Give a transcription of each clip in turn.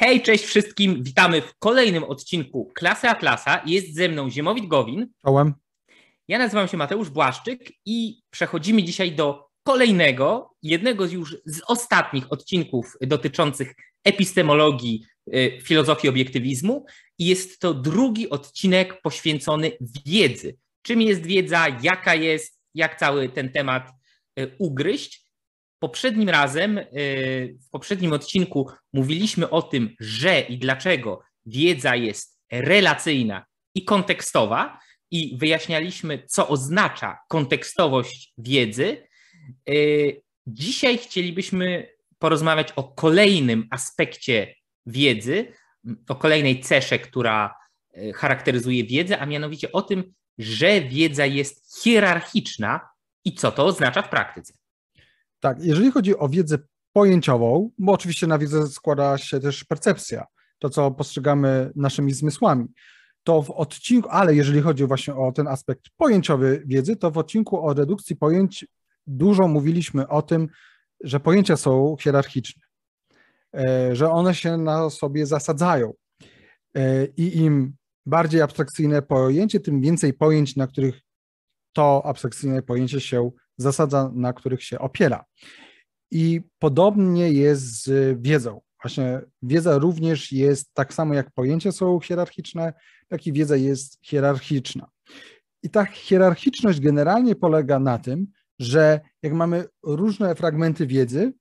Hej, cześć wszystkim. Witamy w kolejnym odcinku Klasy Atlasa. Jest ze mną Ziemowit Gowin. Czołem. Ja nazywam się Mateusz Błaszczyk i przechodzimy dzisiaj do kolejnego, jednego już z ostatnich odcinków dotyczących epistemologii, y, filozofii obiektywizmu. I jest to drugi odcinek poświęcony wiedzy. Czym jest wiedza, jaka jest, jak cały ten temat y, ugryźć. Poprzednim razem, y, w poprzednim odcinku mówiliśmy o tym, że i dlaczego wiedza jest relacyjna i kontekstowa, i wyjaśnialiśmy, co oznacza kontekstowość wiedzy. Y, dzisiaj chcielibyśmy porozmawiać o kolejnym aspekcie wiedzy, o kolejnej cesze, która y, charakteryzuje wiedzę, a mianowicie o tym, że wiedza jest hierarchiczna i co to oznacza w praktyce. Tak, jeżeli chodzi o wiedzę pojęciową, bo oczywiście na wiedzę składa się też percepcja, to co postrzegamy naszymi zmysłami, to w odcinku, ale jeżeli chodzi właśnie o ten aspekt pojęciowy wiedzy, to w odcinku o redukcji pojęć dużo mówiliśmy o tym, że pojęcia są hierarchiczne, e, że one się na sobie zasadzają e, i im bardziej abstrakcyjne pojęcie, tym więcej pojęć, na których to abstrakcyjne pojęcie się zasadza, na których się opiera. I podobnie jest z wiedzą. Właśnie wiedza również jest tak samo jak pojęcia są hierarchiczne, tak i wiedza jest hierarchiczna. I ta hierarchiczność generalnie polega na tym, że jak mamy różne fragmenty wiedzy,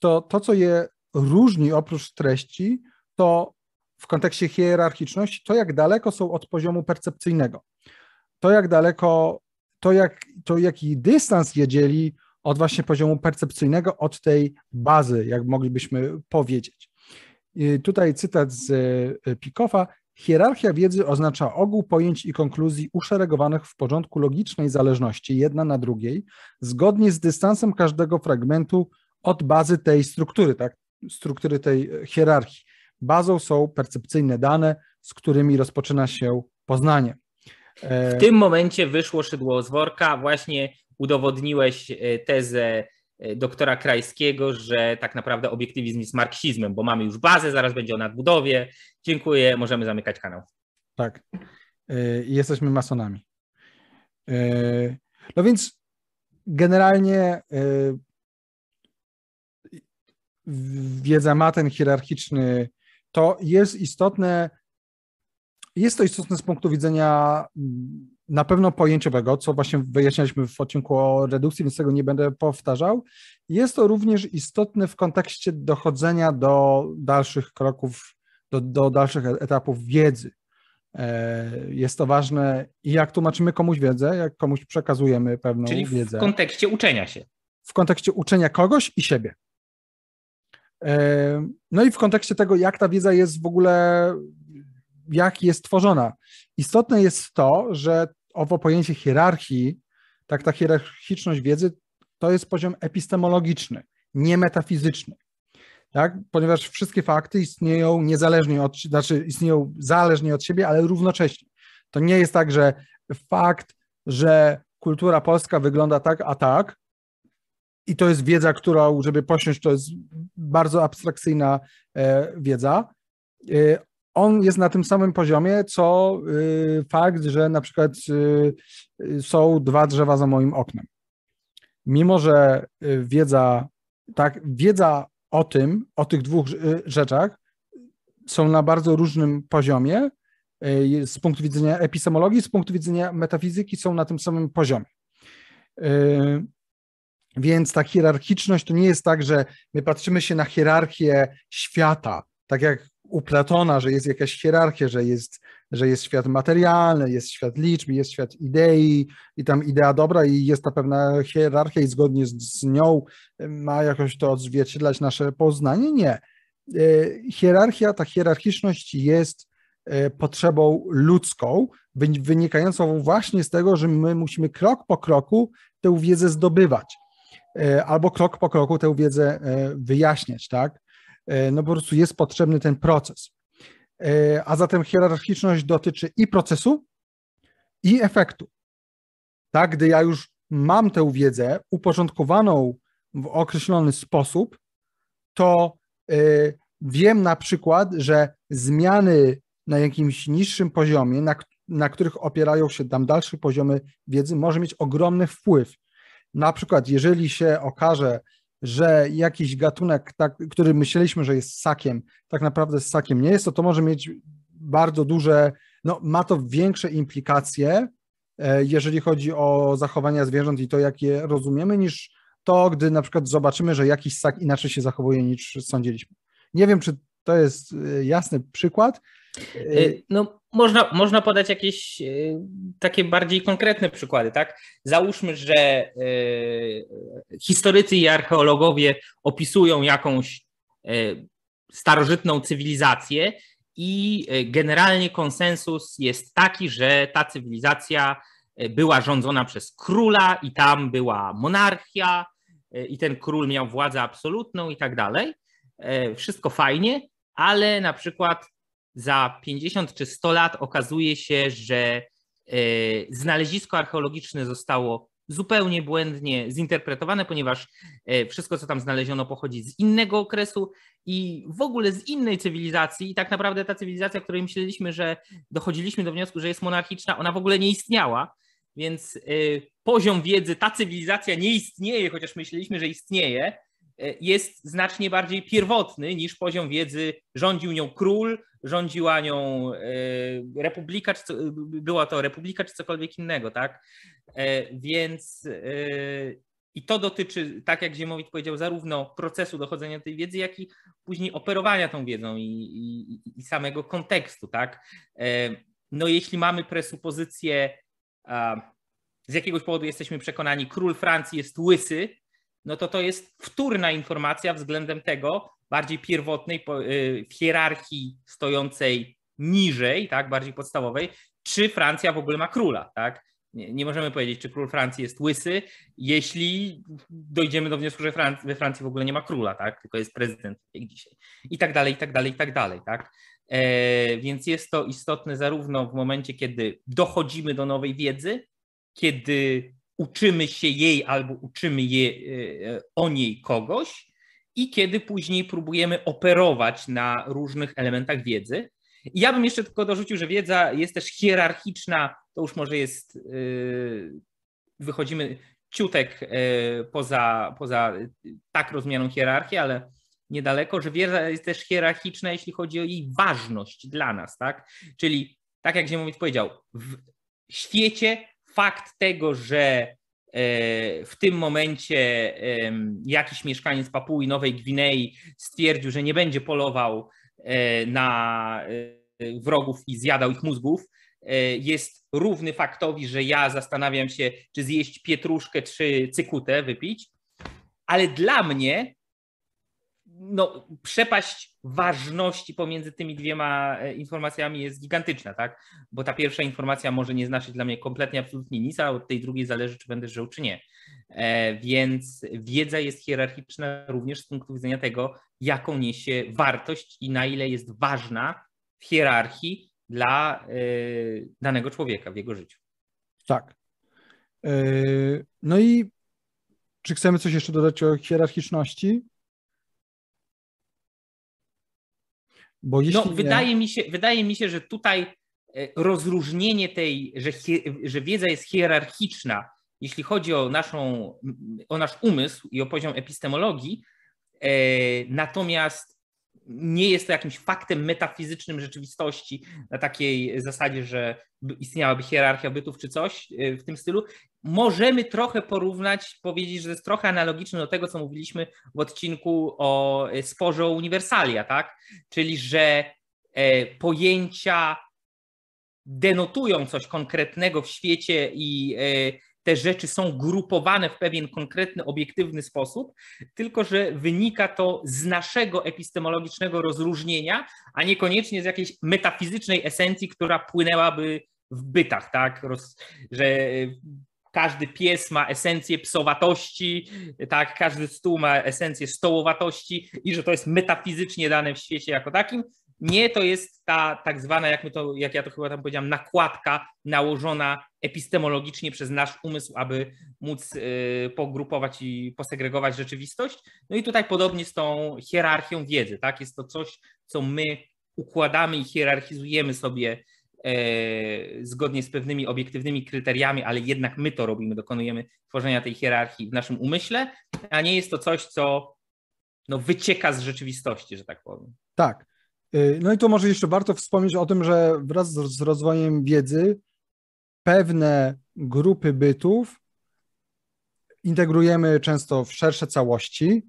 to to, co je różni oprócz treści, to w kontekście hierarchiczności, to jak daleko są od poziomu percepcyjnego. To jak daleko to, jak, to jaki dystans je dzieli od właśnie poziomu percepcyjnego, od tej bazy, jak moglibyśmy powiedzieć. Tutaj cytat z e, Pikoffa. Hierarchia wiedzy oznacza ogół pojęć i konkluzji uszeregowanych w porządku logicznej zależności jedna na drugiej, zgodnie z dystansem każdego fragmentu od bazy tej struktury, tak, struktury tej hierarchii. Bazą są percepcyjne dane, z którymi rozpoczyna się poznanie. W tym momencie wyszło szydło z worka, właśnie udowodniłeś e, tezę e, doktora Krajskiego, że tak naprawdę obiektywizm jest marksizmem, bo mamy już bazę, zaraz będzie o nadbudowie. Dziękuję, możemy zamykać kanał. Tak. E, I jesteśmy masonami. No więc generalnie wiedza ma ten hierarchiczny, to jest istotne jest to istotne z punktu widzenia mm, na pewno pojęciowego, co właśnie wyjaśnialiśmy w odcinku o redukcji, więc tego nie będę powtarzał. Jest to również istotne w kontekście dochodzenia do dalszych kroków, do, do dalszych etapów wiedzy. E, jest to ważne i jak tłumaczymy komuś wiedzę, jak komuś przekazujemy pewną Czyli wiedzę. w kontekście uczenia się. W kontekście uczenia kogoś i siebie. E, no i w kontekście tego, jak ta wiedza jest w ogóle jak jest tworzona. Istotne jest to, że owo pojęcie hierarchii, tak ta hierarchiczność wiedzy, to jest poziom epistemologiczny, nie metafizyczny. Tak? Ponieważ wszystkie fakty istnieją niezależnie od, znaczy istnieją zależnie od siebie, ale równocześnie. To nie jest tak, że fakt, że kultura polska wygląda tak, a tak, i to jest wiedza, którą, żeby posiąść, to jest bardzo abstrakcyjna e, wiedza. On jest na tym samym poziomie, co y, fakt, że na przykład y, y, są dwa drzewa za moim oknem. Mimo, że wiedza, tak, wiedza o tym, o tych dwóch rzeczach są na bardzo różnym poziomie, z punktu widzenia epistemologii, z punktu widzenia metafizyki są na tym samym poziomie. Więc ta hierarchiczność to nie jest tak, że my patrzymy się na hierarchię świata, tak jak u Platona, że jest jakaś hierarchia, że jest, że jest świat materialny, jest świat liczb, jest świat idei i tam idea dobra i jest ta pewna hierarchia i zgodnie z, z nią ma jakoś to odzwierciedlać nasze poznanie. Nie. E, hierarchia, ta hierarchiczność jest e, potrzebą ludzką, wynikającą właśnie z tego, że my musimy krok po kroku tę wiedzę zdobywać, albo krok po kroku tę wiedzę wyjaśniać, tak? E, no po prostu jest potrzebny ten proces. E, a zatem hierarchiczność dotyczy i procesu, i efektu. Tak, gdy ja już mam tę wiedzę uporządkowaną w określony sposób, to e, wiem na przykład, że zmiany na jakimś niższym poziomie, na, na których opierają się tam dalsze poziomy wiedzy, może mieć ogromny wpływ. Na przykład, jeżeli się okaże, że jakiś gatunek, tak, który myśleliśmy, że jest ssakiem, tak naprawdę ssakiem nie jest, to to może mieć bardzo duże, no ma to większe implikacje, e, jeżeli chodzi o zachowania zwierząt i to, jak je rozumiemy, niż to, gdy na przykład zobaczymy, że jakiś ssak inaczej się zachowuje niż sądziliśmy. Nie wiem, czy to jest e, jasny przykład. E, no, można, można podać jakieś takie bardziej konkretne przykłady, tak? Załóżmy, że historycy i archeologowie opisują jakąś starożytną cywilizację i generalnie konsensus jest taki, że ta cywilizacja była rządzona przez króla i tam była monarchia i ten król miał władzę absolutną i tak dalej. Wszystko fajnie, ale na przykład za 50 czy 100 lat okazuje się, że znalezisko archeologiczne zostało zupełnie błędnie zinterpretowane, ponieważ e, wszystko, co tam znaleziono, pochodzi z innego okresu i w ogóle z innej cywilizacji. I tak naprawdę ta cywilizacja, o której myśleliśmy, że dochodziliśmy do wniosku, że jest monarchiczna, ona w ogóle nie istniała. Więc e, poziom wiedzy, ta cywilizacja nie istnieje, chociaż myśleliśmy, że istnieje, e, jest znacznie bardziej pierwotny niż poziom wiedzy. Rządził nią król, rządziła nią republika, czy co, była to republika, czy cokolwiek innego, tak? E, więc e, i to dotyczy, tak jak Ziemowit powiedział, zarówno procesu dochodzenia do tej wiedzy, jak i później operowania tą wiedzą i, i, i samego kontekstu, tak? E, no jeśli mamy presupozycję, z jakiegoś powodu jesteśmy przekonani, król Francji jest łysy, no to to jest wtórna informacja względem tego, bardziej pierwotnej w hierarchii stojącej niżej, tak, bardziej podstawowej, czy Francja w ogóle ma króla, tak? Nie, nie, możemy powiedzieć, czy król Francji jest łysy, jeśli dojdziemy do wniosku, że we Francji w ogóle nie ma króla, tak? tylko jest prezydent jak dzisiaj. I tak dalej, i tak dalej, i tak dalej. Tak? E, więc jest to istotne zarówno w momencie, kiedy dochodzimy do nowej wiedzy, kiedy uczymy się jej albo uczymy je, e, o niej kogoś i kiedy później próbujemy operować na różnych elementach wiedzy. Ja bym jeszcze tylko dorzucił, że wiedza jest też hierarchiczna to już może jest, y, wychodzimy ciutek y, poza, poza tak rozumianą hierarchię, ale niedaleko, że wiedza jest też hierarchiczna, jeśli chodzi o jej ważność dla nas, tak? Czyli tak jak Ziemowit powiedział, w świecie fakt tego, że y, w tym momencie jakiś mieszkaniec Papui Nowej Gwinei stwierdził, że nie będzie polował na wrogów i zjadał ich mózgów, E, jest równy faktowi, że ja zastanawiam się, czy zjeść pietruszkę, czy cykutę wypić, ale dla mnie no, przepaść ważności pomiędzy tymi dwiema e, informacjami jest gigantyczna, tak? Bo ta pierwsza informacja może nie znaczyć dla mnie kompletnie absolutnie nic, a od tej drugiej zależy, czy będę żył, czy nie. E, więc wiedza jest hierarchiczna również z punktu widzenia tego, jaką niesie wartość i na ile jest ważna w hierarchii dla y, danego człowieka w jego życiu. Tak. Y, no i czy chcemy coś jeszcze dodać o hierarchiczności? Bo jeśli no, wydaje, nie... mi się, wydaje mi się, że tutaj y, rozróżnienie tej, że, że wiedza jest hierarchiczna, jeśli chodzi o, naszą, o nasz umysł i o poziom epistemologii, natomiast nie jest to jakimś faktem metafizycznym rzeczywistości na takiej zasadzie, że istniałaby hierarchia bytów czy coś e, w tym stylu. Możemy trochę porównać, powiedzieć, że jest trochę analogiczne do tego, co mówiliśmy w odcinku o e, sporze uniwersalia, tak? Czyli, że e, pojęcia denotują coś konkretnego w świecie i te rzeczy są grupowane w pewien konkretny, obiektywny sposób, tylko że wynika to z naszego epistemologicznego rozróżnienia, a niekoniecznie z jakiejś metafizycznej esencji, która płynęłaby w bytach, tak? Roz, że każdy pies ma esencję psowatości, tak, każdy stół ma esencję stołowatości i że to jest metafizycznie dane w świecie jako takim. Nie, to jest ta tak zwana, jak, my to, jak ja to chyba tam powiedziałem, nakładka nałożona epistemologicznie przez nasz umysł, aby móc y, pogrupować i posegregować rzeczywistość. No i tutaj podobnie z tą hierarchią wiedzy, tak? Jest to coś, co my układamy i hierarchizujemy sobie e, zgodnie z pewnymi obiektywnymi kryteriami, ale jednak my to robimy, dokonujemy tworzenia tej hierarchii w naszym umyśle, a nie jest to coś, co no, wycieka z rzeczywistości, że tak powiem. Tak. Y, no i to może jeszcze warto wspomnieć o tym, że wraz z rozwojem wiedzy pewne grupy bytów integrujemy często w szersze całości,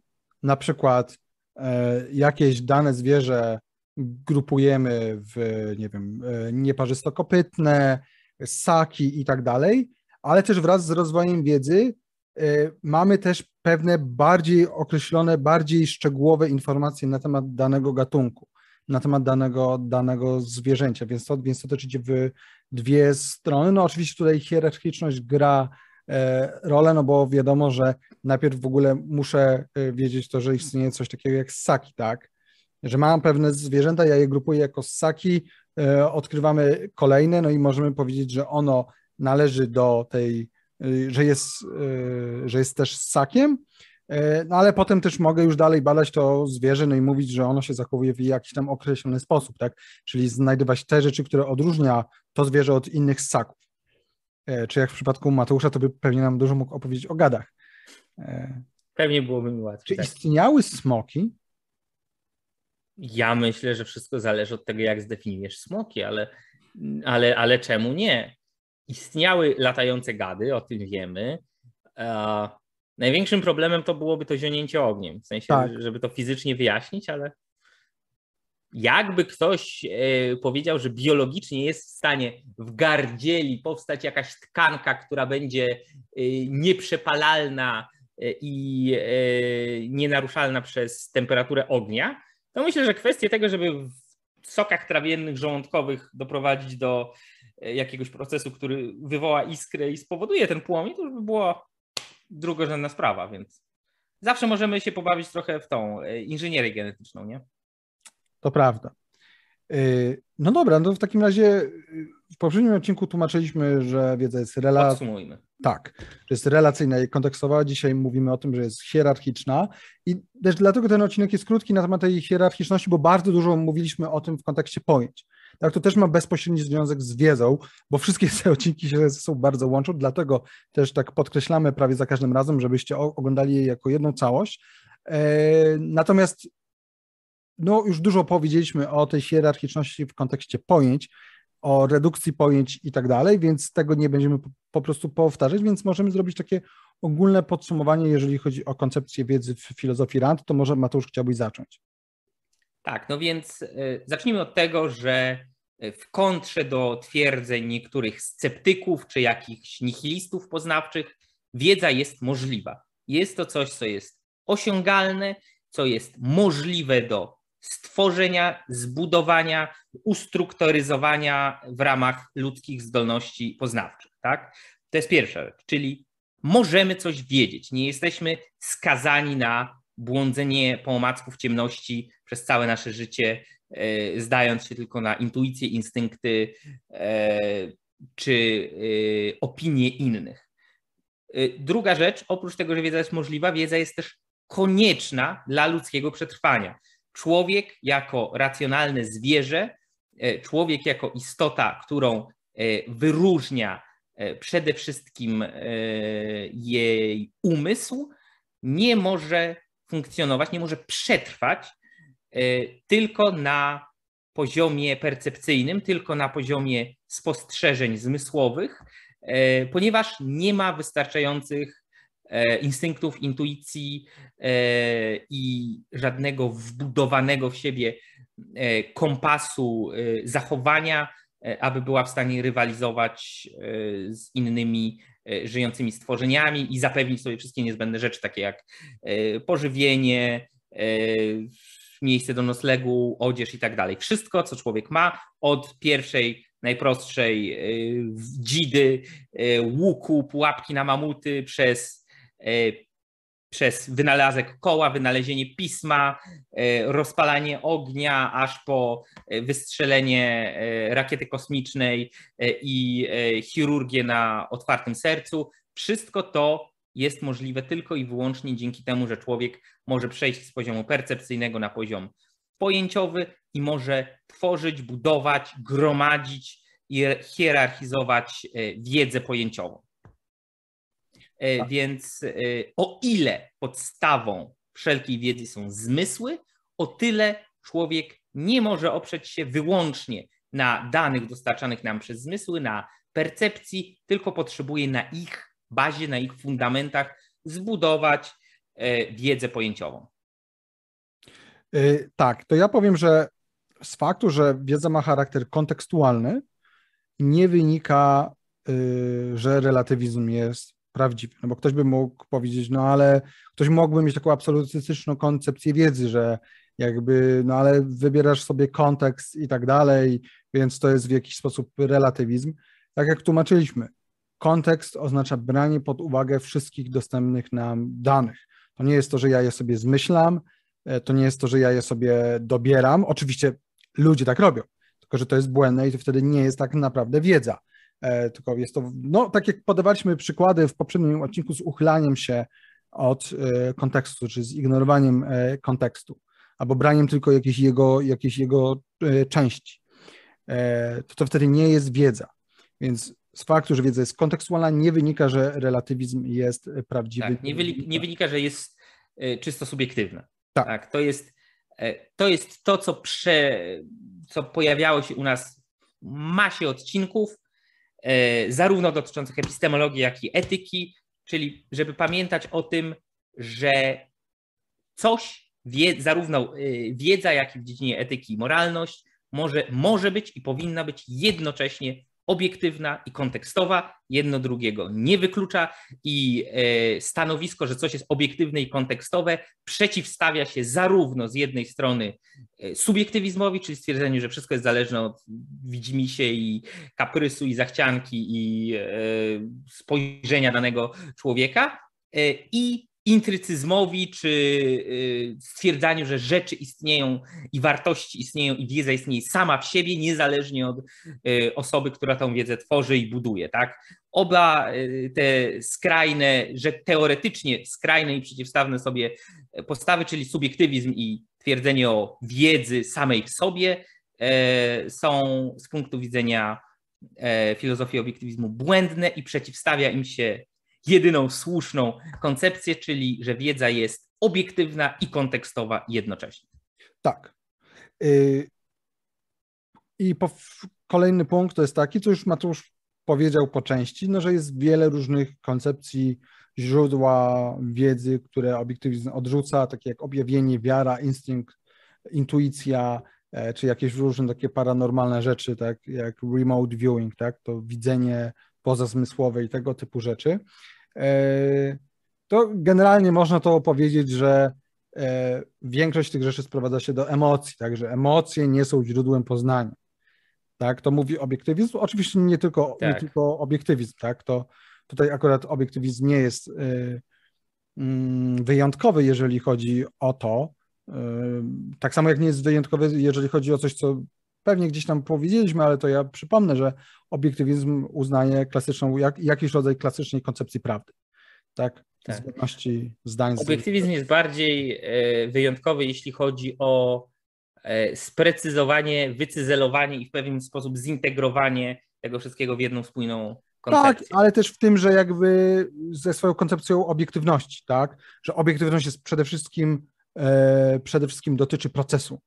na przykład e, jakieś dane zwierzę grupujemy w, nie wiem, e, nieparzystokopytne, ssaki i tak dalej, ale też wraz z rozwojem wiedzy e, mamy też pewne bardziej określone, bardziej szczegółowe informacje na temat danego gatunku, na temat danego, danego zwierzęcia, więc to, więc to też idzie w dwie strony. No oczywiście tutaj hierarchiczność gra e, rolę, no bo wiadomo, że najpierw w ogóle muszę wiedzieć to, że istnieje coś takiego jak ssaki, tak? że mam pewne zwierzęta, ja je grupuję jako ssaki, e, odkrywamy kolejne, no i możemy powiedzieć, że ono należy do tej, e, że jest, e, że jest też ssakiem, no ale potem też mogę już dalej badać to zwierzę, no i mówić, że ono się zachowuje w jakiś tam określony sposób, tak? Czyli znajdować te rzeczy, które odróżnia to zwierzę od innych ssaków. Czy jak w przypadku Mateusza, to by pewnie nam dużo mógł opowiedzieć o gadach. Pewnie byłoby mi łatwiej. Czy tak. istniały smoki, ja myślę, że wszystko zależy od tego, jak zdefiniujesz smoki, ale, ale, ale czemu nie? Istniały latające gady, o tym wiemy. Największym problemem to byłoby to zionięcie ogniem, w sensie, tak. żeby to fizycznie wyjaśnić, ale jakby ktoś e, powiedział, że biologicznie jest w stanie w gardzieli powstać jakaś tkanka, która będzie e, nieprzepalalna e, i nienaruszalna przez temperaturę ognia, to myślę, że kwestie tego, żeby w sokach trawiennych, żołądkowych doprowadzić do jakiegoś procesu, który wywoła iskrę i spowoduje ten płomień, to już by była drugorzędna sprawa, więc zawsze możemy się pobawić trochę w tą e, inżynierię genetyczną, nie? To prawda. E, no dobra, no w takim razie w poprzednim odcinku tłumaczyliśmy, że wiedza jest relacyjna. Podsumujmy. Tak, że jest relacyjna i kontekstowa. Dzisiaj mówimy o tym, że jest hierarchiczna i też dlatego ten odcinek jest krótki na temat tej hierarchiczności, bo bardzo dużo mówiliśmy o tym w kontekście pojęć. Tak, to też ma bezpośredni związek z wiedzą, bo wszystkie te odcinki się ze sobą bardzo łączą, dlatego też tak podkreślamy prawie za każdym razem, żebyście oglądali je jako jedną całość. E, natomiast no, już dużo powiedzieliśmy o tej hierarchiczności w kontekście pojęć, o redukcji pojęć i tak dalej, więc tego nie będziemy po prostu powtarzać, więc możemy zrobić takie ogólne podsumowanie, jeżeli chodzi o koncepcję wiedzy w filozofii Rand, to może Mateusz chciałbyś zacząć. Tak, no więc y, zacznijmy od tego, że y, w kontrze do twierdzeń niektórych sceptyków czy jakichś nihilistów poznawczych, wiedza jest możliwa. Jest to coś, co jest osiągalne, co jest możliwe do stworzenia, zbudowania, ustrukturyzowania w ramach ludzkich zdolności poznawczych. Tak? To jest pierwsza rzecz, czyli możemy coś wiedzieć, nie jesteśmy skazani na błądzenie po omacku w ciemności przez całe nasze życie, e, zdając się tylko na intuicje, instynkty e, czy e, opinie innych. Druga rzecz, oprócz tego, że wiedza jest możliwa, wiedza jest też konieczna dla ludzkiego przetrwania. Człowiek jako racjonalne zwierzę, człowiek jako istota, którą wyróżnia przede wszystkim jej umysł, nie może funkcjonować, nie może przetrwać tylko na poziomie percepcyjnym, tylko na poziomie spostrzeżeń zmysłowych, ponieważ nie ma wystarczających E, instynktów, intuicji e, i żadnego wbudowanego w siebie e, kompasu zachowania, aby była w stanie rywalizować z innymi żyjącymi stworzeniami i zapewnić sobie wszystkie niezbędne rzeczy, takie jak pożywienie, miejsce do noclegu, odzież i tak dalej. Wszystko, co człowiek ma, od pierwszej, najprostszej dzidy, łuku, pułapki na mamuty, przez E, przez wynalazek koła, wynalezienie pisma, rozpalanie ognia, aż po wystrzelenie rakiety kosmicznej i chirurgię na otwartym sercu. Wszystko to jest możliwe tylko i wyłącznie dzięki temu, że człowiek może przejść z poziomu percepcyjnego na poziom pojęciowy i może tworzyć, budować, gromadzić i hierarchizować e, wiedzę pojęciową. E, tak. Więc e, o ile podstawą wszelkiej wiedzy są zmysły, o tyle człowiek nie może oprzeć się wyłącznie na danych dostarczanych nam przez zmysły, na percepcji, tylko potrzebuje na ich bazie, na ich fundamentach zbudować wiedzę pojęciową. Tak, to ja powiem, że z faktu, że wiedza ma charakter kontekstualny, nie wynika, y, że relatywizm jest prawdziwy. No bo ktoś by mógł powiedzieć, no ale ktoś mógłby mieć taką absolutystyczną koncepcję wiedzy, że jakby, no ale wybierasz sobie kontekst i tak dalej, więc to jest w jakiś sposób relatywizm. Tak jak tłumaczyliśmy, kontekst oznacza branie pod uwagę wszystkich dostępnych nam danych. To nie jest to, że ja je sobie zmyślam, e, to nie jest to, że ja je sobie dobieram. Oczywiście ludzie tak robią, tylko że to jest błędne i to wtedy nie jest tak naprawdę wiedza. E, tylko jest to, no tak jak podawaliśmy przykłady w poprzednim odcinku z uchylaniem się od e, kontekstu, czy z ignorowaniem e, kontekstu, albo braniem tylko jakiejś jego, jakiejś jego części, to to wtedy nie jest wiedza. Więc z faktu, że wiedza jest kontekstualna, nie wynika, że relatywizm jest prawdziwy. Tak, nie, wynika, nie wynika, że jest czysto subiektywne. Tak. tak. To jest to jest to, co, prze, co pojawiało się u nas w masie odcinków, zarówno dotyczących epistemologii, jak i etyki, czyli żeby pamiętać o tym, że coś, zarówno e, wiedza, jak i w dziedzinie etyki i moralność, może, może być i powinna być jednocześnie obiektywna i kontekstowa, jedno drugiego nie wyklucza i e, stanowisko, że coś jest obiektywne i kontekstowe, przeciwstawia się zarówno z jednej strony e, subiektywizmowi, czyli stwierdzeniu, że wszystko jest zależne od widzimisię i kaprysu i zachcianki i e, spojrzenia danego człowieka i intrycyzmowi czy stwierdzaniu, że rzeczy istnieją i wartości istnieją i wiedza istnieje sama w siebie, niezależnie od osoby, która tą wiedzę tworzy i buduje. Tak? Oba te skrajne, że teoretycznie skrajne i przeciwstawne sobie postawy, czyli subiektywizm i twierdzenie o wiedzy samej w sobie, są z punktu widzenia filozofii obiektywizmu błędne i przeciwstawia im się jedyną słuszną koncepcję, czyli że wiedza jest obiektywna i kontekstowa jednocześnie. Tak. Y, I kolejny punkt to jest taki, co już Mateusz powiedział po części, no, że jest wiele różnych koncepcji, źródła wiedzy, które obiektywizm odrzuca, takie jak objawienie, wiara, instynkt, intuicja, e, czy jakieś różne takie paranormalne rzeczy, tak jak remote viewing, tak, to widzenie pozazmysłowe i tego typu rzeczy. E, to generalnie można to powiedzieć, że e, większość tych rzeczy sprowadza się do emocji, także emocje nie są źródłem poznania. Tak, to mówi obiektywizm. Oczywiście nie tylko, tak. nie tylko obiektywizm, tak, to tutaj akurat obiektywizm nie jest e, mm, wyjątkowy, jeżeli chodzi o to. Tak samo jak nie jest wyjątkowy, jeżeli chodzi o coś, co pewnie gdzieś tam powiedzieliśmy, ale to ja przypomnę, że obiektywizm uznaje klasyczną, jak, jakiś rodzaj klasycznej koncepcji prawdy. Tak? tak. Zgodności zdań. Obiektywizm jest bardziej e, wyjątkowy, jeśli chodzi o e, sprecyzowanie, wycyzelowanie i w pewien sposób zintegrowanie tego wszystkiego w jedną spójną Tak, ale też w tym, że jakby ze swoją koncepcją obiektywności, tak? Że obiektywność jest przede wszystkim, e, przede wszystkim dotyczy procesu.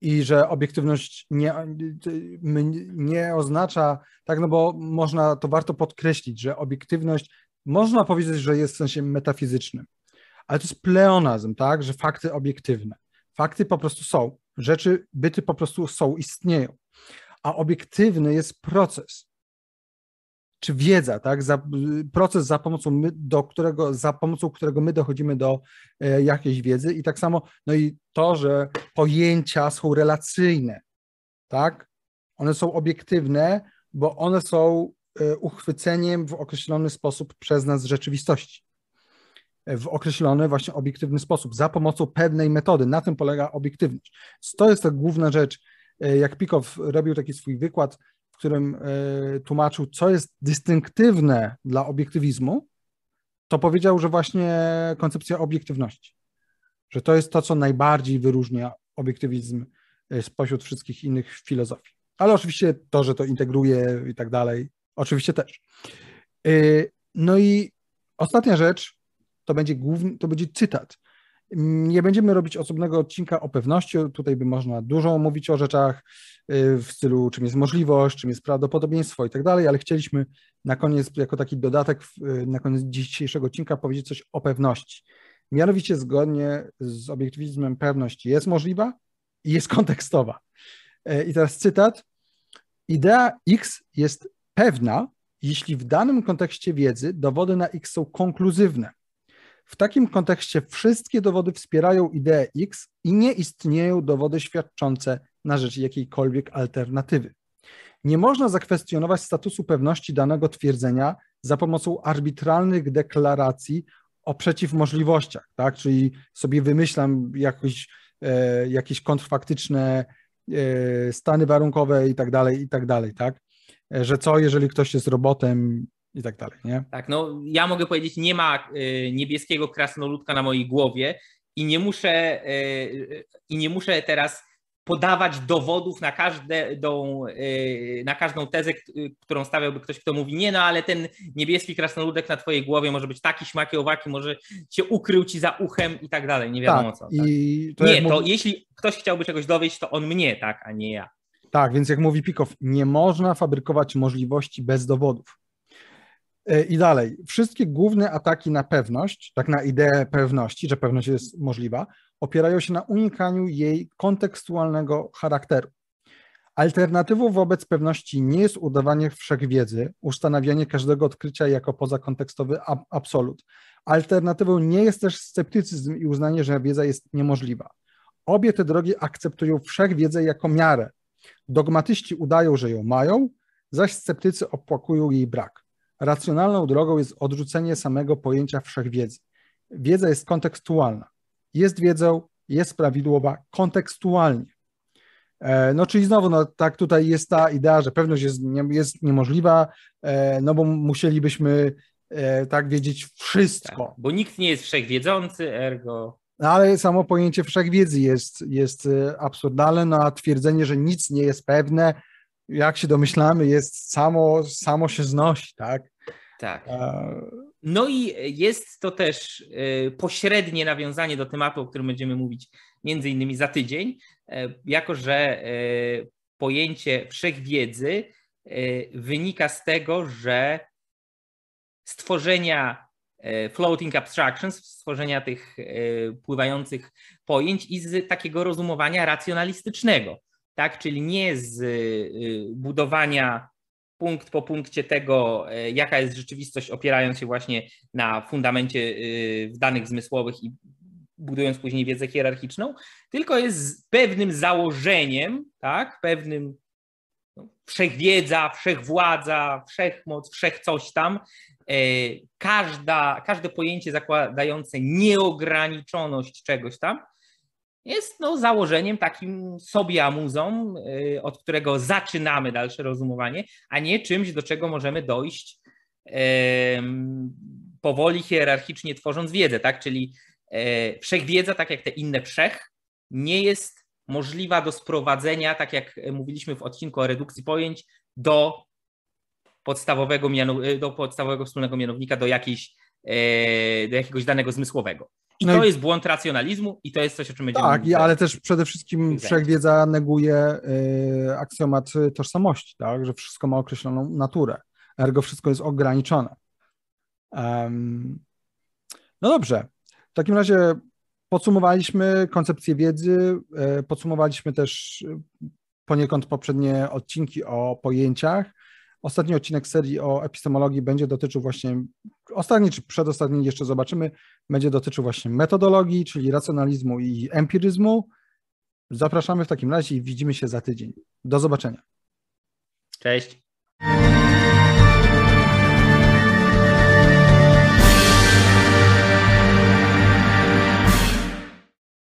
I że obiektywność nie, nie oznacza, tak, no bo można, to warto podkreślić, że obiektywność można powiedzieć, że jest w sensie metafizycznym, ale to jest pleonazm, tak, że fakty obiektywne. Fakty po prostu są, rzeczy, byty po prostu są, istnieją, a obiektywny jest proces czy wiedza, tak? Za, proces, za pomocą, my, do którego, za pomocą którego my dochodzimy do e, jakiejś wiedzy i tak samo, no i to, że pojęcia są relacyjne, tak? One są obiektywne, bo one są e, uchwyceniem w określony sposób przez nas rzeczywistości. w określony właśnie obiektywny sposób, za pomocą pewnej metody. Na tym polega obiektywność. To jest ta główna rzecz. Jak Pikow robił taki swój wykład, w którym tłumaczył, co jest dystynktywne dla obiektywizmu, to powiedział, że właśnie koncepcja obiektywności, że to jest to, co najbardziej wyróżnia obiektywizm spośród wszystkich innych filozofii. Ale oczywiście to, że to integruje i tak dalej, oczywiście też. Y, no i ostatnia rzecz to będzie główny, to będzie cytat. Nie będziemy robić osobnego odcinka o pewności. Tutaj by można dużo mówić o rzeczach y, w stylu, czym jest możliwość, czym jest prawdopodobieństwo i tak dalej, ale chcieliśmy na koniec, jako taki dodatek, y, na koniec dzisiejszego odcinka powiedzieć coś o pewności. Mianowicie, zgodnie z obiektywizmem, pewność jest możliwa i jest kontekstowa. I teraz cytat. Idea X jest pewna, jeśli w danym kontekście wiedzy dowody na X są konkluzywne. W takim kontekście wszystkie dowody wspierają ideę X i nie istnieją dowody świadczące na rzecz jakiejkolwiek alternatywy. Nie można zakwestionować statusu pewności danego twierdzenia za pomocą arbitralnych deklaracji o przeciwmożliwościach, tak? Czyli sobie wymyślam jakoś, e, jakieś kontrfaktyczne e, stany warunkowe i tak dalej, i tak dalej, tak? E, że co, jeżeli ktoś jest robotem i tak dalej, nie? Tak, no ja mogę powiedzieć, nie ma y, niebieskiego krasnoludka na mojej głowie i nie muszę, y, i nie muszę teraz podawać dowodów na, każde, na każdą tezę, którą stawiałby ktoś, kto mówi, nie no, ale ten niebieski krasnoludek na twojej głowie może być taki śmaki owaki, może się ukrył ci za uchem i tak dalej, nie wiadomo tak, co. Tak? To nie, to mówi... jeśli ktoś chciałby czegoś dowieść, to on mnie, tak, a nie ja. Tak, więc jak mówi Pikow, nie można fabrykować możliwości bez dowodów. E, I dalej, wszystkie główne ataki na pewność, tak na ideę pewności, że pewność jest możliwa, opierają się na unikaniu jej kontekstualnego charakteru. Alternatywą wobec pewności nie jest udawanie wszechwiedzy, ustanawianie każdego odkrycia jako pozakontekstowy absolut. Alternatywą nie jest też sceptycyzm i uznanie, że wiedza jest niemożliwa. Obie te drogi akceptują wszechwiedzę jako miarę, Dogmatyści udają, że ją mają, zaś sceptycy opłakują jej brak. Racjonalną drogą jest odrzucenie samego pojęcia wszechwiedzy. Wiedza jest kontekstualna. Jest wiedzą, jest prawidłowa kontekstualnie. E, no, czyli znowu, no, tak tutaj jest ta idea, że pewność jest, nie, jest niemożliwa, e, no bo musielibyśmy e, tak wiedzieć wszystko. Tak, bo nikt nie jest wszechwiedzący, ergo. No ale samo pojęcie wszechwiedzy jest, jest absurdalne, no a twierdzenie, że nic nie jest pewne, jak się domyślamy, jest samo, samo się znosi, tak? Tak. No i jest to też y, pośrednie nawiązanie do tematu, o którym będziemy mówić między innymi za tydzień, e, jako że e, pojęcie wszechwiedzy wynika z tego, że stworzenia floating abstractions, stworzenia tych pływających pojęć i z takiego rozumowania racjonalistycznego, tak? czyli nie z e, budowania punkt po punkcie tego, jaka jest rzeczywistość, opierając się właśnie na fundamencie danych zmysłowych i budując później wiedzę hierarchiczną, tylko jest pewnym założeniem, tak, pewnym no, wszechwiedza, wszechwładza, wszechmoc, wszechcoś tam, E, każda, każde pojęcie zakładające nieograniczoność czegoś tam jest no, założeniem takim sobie amuzą, e, od którego zaczynamy dalsze rozumowanie, a nie czymś, do czego możemy dojść powoli, hierarchicznie tworząc wiedzę, tak? Czyli e, wszechwiedza, tak jak te inne wszech, nie jest możliwa do sprowadzenia, tak jak mówiliśmy w odcinku o redukcji pojęć, do podstawowego, y, do podstawowego wspólnego mianownika do, jakiejś, e, do jakiegoś danego zmysłowego. I no to i... jest błąd racjonalizmu i to jest coś, o czym będziemy Tak, mówić. ale też przede wszystkim wszechwiedza neguje y, aksjomat tożsamości, tak? że wszystko ma określoną naturę, ergo wszystko jest ograniczone. Um, no dobrze, w takim razie podsumowaliśmy koncepcję wiedzy, y, podsumowaliśmy też poniekąd poprzednie odcinki o pojęciach, Ostatni odcinek serii o epistemologii będzie dotyczył właśnie, ostatni czy przedostatni jeszcze zobaczymy, będzie dotyczył właśnie metodologii, czyli racjonalizmu i empiryzmu. Zapraszamy w takim razie i widzimy się za tydzień. Do zobaczenia. Cześć.